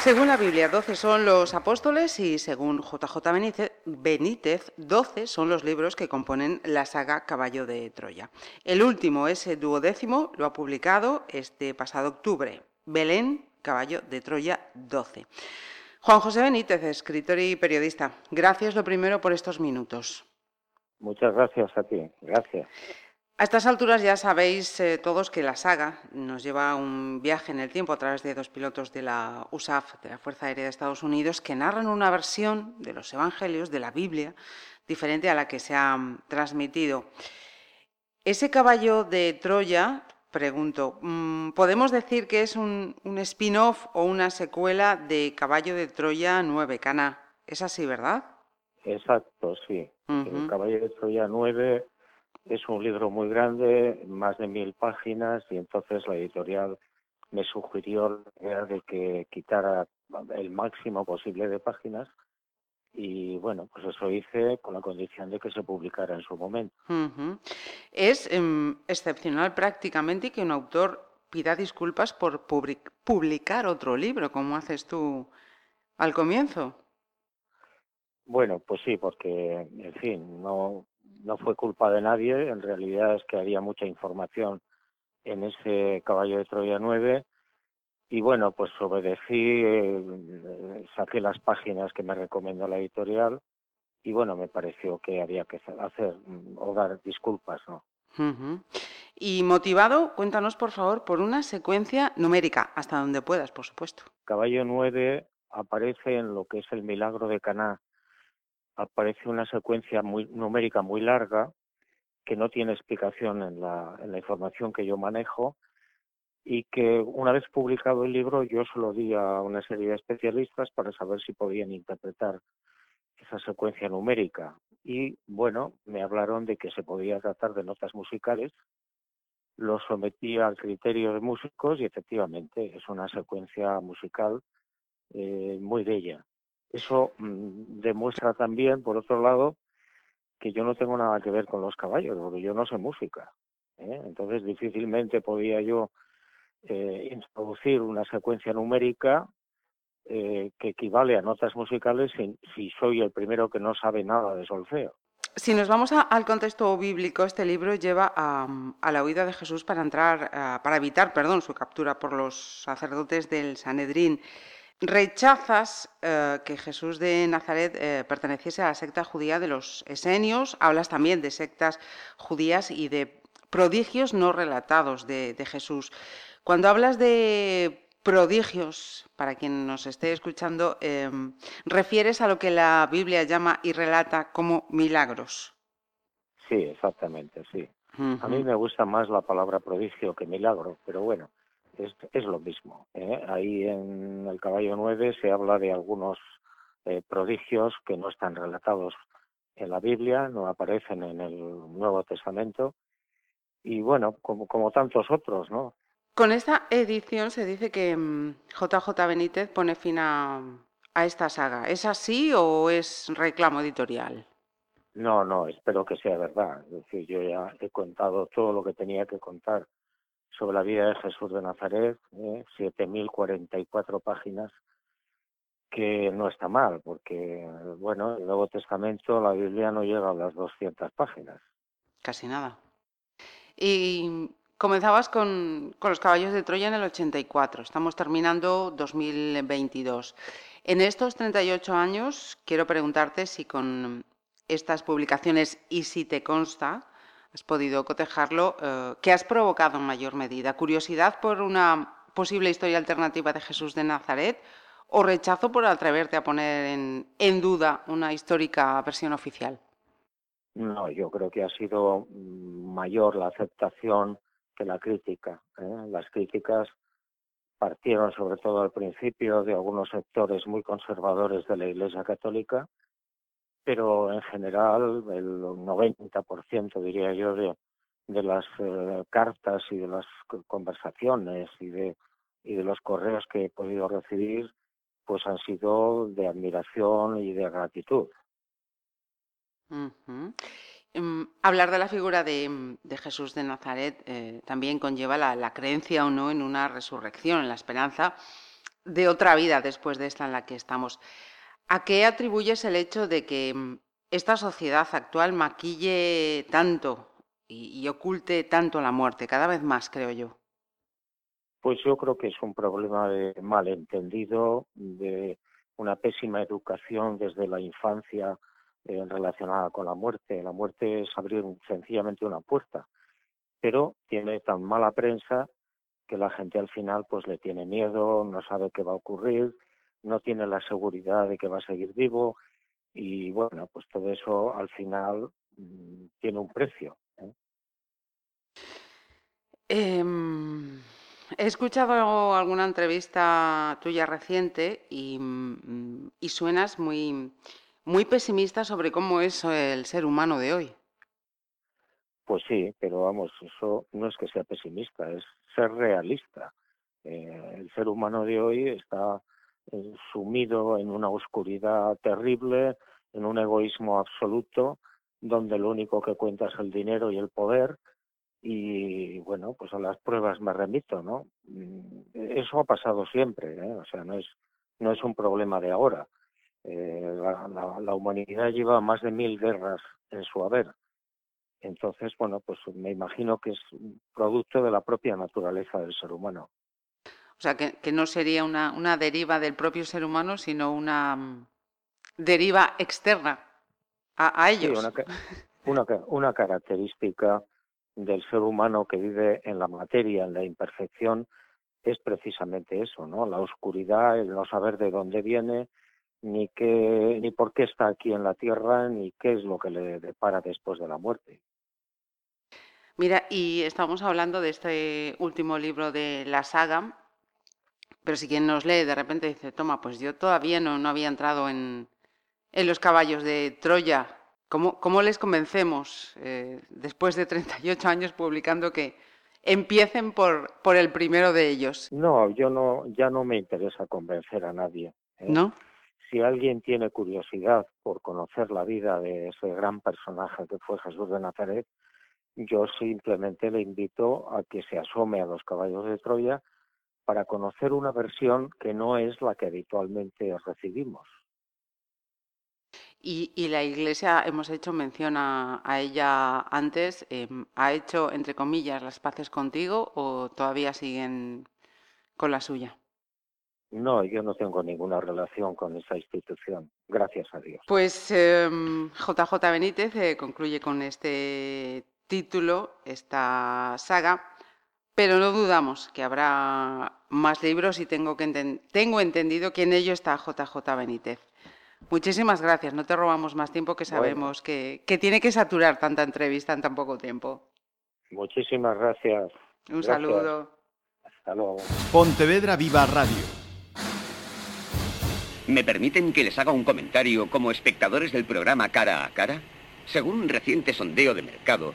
Según la Biblia, 12 son los apóstoles y según JJ Benítez, 12 son los libros que componen la saga Caballo de Troya. El último, ese duodécimo, lo ha publicado este pasado octubre. Belén, Caballo de Troya 12. Juan José Benítez, escritor y periodista, gracias lo primero por estos minutos. Muchas gracias a ti, gracias. A estas alturas ya sabéis eh, todos que la saga nos lleva a un viaje en el tiempo a través de dos pilotos de la USAF, de la Fuerza Aérea de Estados Unidos, que narran una versión de los Evangelios, de la Biblia, diferente a la que se ha transmitido. Ese caballo de Troya, pregunto, mm, ¿podemos decir que es un, spin-off o una secuela de Caballo de Troya 9, Cana? Es así, ¿verdad? Exacto, sí. El Caballo de Troya 9 es un libro muy grande, más de mil páginas, y entonces la editorial me sugirió de que quitara el máximo posible de páginas y bueno, pues eso hice con la condición de que se publicara en su momento. Es em, excepcional prácticamente que un autor pida disculpas por publicar otro libro, como haces tú al comienzo. Bueno, pues sí, porque, en fin, no, no fue culpa de nadie, en realidad es que había mucha información en ese caballo de Troya 9 y bueno, pues obedecí, eh, saqué las páginas que me recomendó la editorial y bueno, me pareció que había que hacer mm, o dar disculpas, ¿no? Y motivado, cuéntanos por favor por una secuencia numérica, hasta donde puedas, por supuesto. Caballo 9 aparece en lo que es el milagro de Caná, aparece una secuencia muy numérica muy larga que no tiene explicación en la, en la información que yo manejo y que una vez publicado el libro yo se lo di a una serie de especialistas para saber si podían interpretar esa secuencia numérica y bueno, me hablaron de que se podía tratar de notas musicales, lo sometí al criterio de músicos y efectivamente es una secuencia musical eh, muy bella. Eso mm, demuestra también, por otro lado, que yo no tengo nada que ver con los caballos, porque yo no sé música. ¿eh? Entonces, difícilmente podía yo eh, introducir una secuencia numérica eh, que equivale a notas musicales si, soy el primero que no sabe nada de solfeo. Si nos vamos al contexto bíblico, este libro lleva a, a la huida de Jesús para entrar, para evitar, perdón, su captura por los sacerdotes del Sanedrín. Rechazas eh, que Jesús de Nazaret eh, perteneciese a la secta judía de los esenios, hablas también de sectas judías y de prodigios no relatados de, Jesús. Cuando hablas de prodigios, para quien nos esté escuchando, em, refieres a lo que la Biblia llama y relata como milagros. Sí, exactamente, sí. A mí me gusta más la palabra prodigio que milagro, pero bueno, es, lo mismo. ¿eh? Ahí en el caballo 9 se habla de algunos eh, prodigios que no están relatados en la Biblia, no aparecen en el Nuevo Testamento y bueno, como, como tantos otros, ¿no? Con esta edición se dice que JJ mm, Benítez pone fin a, a esta saga. ¿Es así o es reclamo editorial? No, no, espero que sea verdad. Es decir, yo ya he contado todo lo que tenía que contar sobre la vida de Jesús de Nazaret, ¿eh? 7.044 páginas, que no está mal, porque, bueno, el Nuevo Testamento, la Biblia no llega a las 200 páginas. Casi nada. Y comenzabas con, con los caballos de Troya en el 84, estamos terminando 2022. En estos 38 años, quiero preguntarte si con estas publicaciones y si te consta, has podido cotejarlo, eh, ¿qué has provocado en mayor medida? ¿Curiosidad por una posible historia alternativa de Jesús de Nazaret o rechazo por atreverte a poner en, duda una histórica versión oficial? No, yo creo que ha sido mayor la aceptación que la crítica. ¿eh? Las críticas partieron sobre todo al principio de algunos sectores muy conservadores de la Iglesia Católica pero en general el 90% diría yo de, las eh, cartas y de las conversaciones y de y de los correos que he podido recibir, pues han sido de admiración y de gratitud. Em, hablar de la figura de, Jesús de Nazaret eh, también conlleva la, creencia o no en una resurrección, en la esperanza de otra vida después de esta en la que estamos. ¿A qué atribuyes el hecho de que em, esta sociedad actual maquille tanto y, oculte tanto la muerte, cada vez más, creo yo? Pues yo creo que es un problema de malentendido, de una pésima educación desde la infancia eh, relacionada con la muerte. La muerte es abrir sencillamente una puerta, pero tiene tan mala prensa que la gente al final pues le tiene miedo, no sabe qué va a ocurrir, no tiene la seguridad de que va a seguir vivo y bueno, pues todo eso al final mm, tiene un precio. ¿eh? Em, he escuchado alguna entrevista tuya reciente y, mm, y suenas muy, muy pesimista sobre cómo es el ser humano de hoy. Pues sí, pero vamos, eso no es que sea pesimista, es ser realista. Eh, el ser humano de hoy está sumido en una oscuridad terrible, en un egoísmo absoluto, donde lo único que cuenta es el dinero y el poder. Y bueno, pues a las pruebas me remito, ¿no? Mm, eso ha pasado siempre, ¿eh? o sea, no es, no es un problema de ahora. Eh, la, humanidad lleva más de mil guerras en su haber. Entonces, bueno, pues me imagino que es producto de la propia naturaleza del ser humano. O sea, que, no sería una, una, deriva del propio ser humano, sino una mm, deriva externa a, ellos. una, una característica del ser humano que vive en la materia, en la imperfección, es precisamente eso, ¿no? La oscuridad, el no saber de dónde viene, ni qué, ni por qué está aquí en la tierra, ni qué es lo que le depara después de la muerte. Mira, y estamos hablando de este último libro de la saga, pero si quien nos lee de repente dice, toma, pues yo todavía no, no había entrado en, en los caballos de Troya. ¿Cómo, cómo les convencemos, eh, después de 38 años publicando, que empiecen por, por el primero de ellos? No, yo no, ya no me interesa convencer a nadie. ¿eh? ¿No? si alguien tiene curiosidad por conocer la vida de ese gran personaje que fue Jesús de Nazaret, yo simplemente le invito a que se asome a los caballos de Troya para conocer una versión que no es la que habitualmente recibimos. Y, la Iglesia, hemos hecho mención a, ella antes, em, ¿ha hecho, entre comillas, las paces contigo o todavía siguen con la suya? No, yo no tengo ninguna relación con esa institución, gracias a Dios. Pues JJ em, Benítez eh, concluye con este título, esta saga, pero no dudamos que habrá más libros y tengo, que tengo entendido que en ello está JJ Benítez. Muchísimas gracias, no te robamos más tiempo que sabemos que, que, tiene que saturar tanta entrevista en tan poco tiempo. Muchísimas gracias. Un saludo. Hasta luego. Pontevedra Viva Radio ¿Me permiten que les haga un comentario como espectadores del programa Cara a Cara? Según un reciente sondeo de mercado,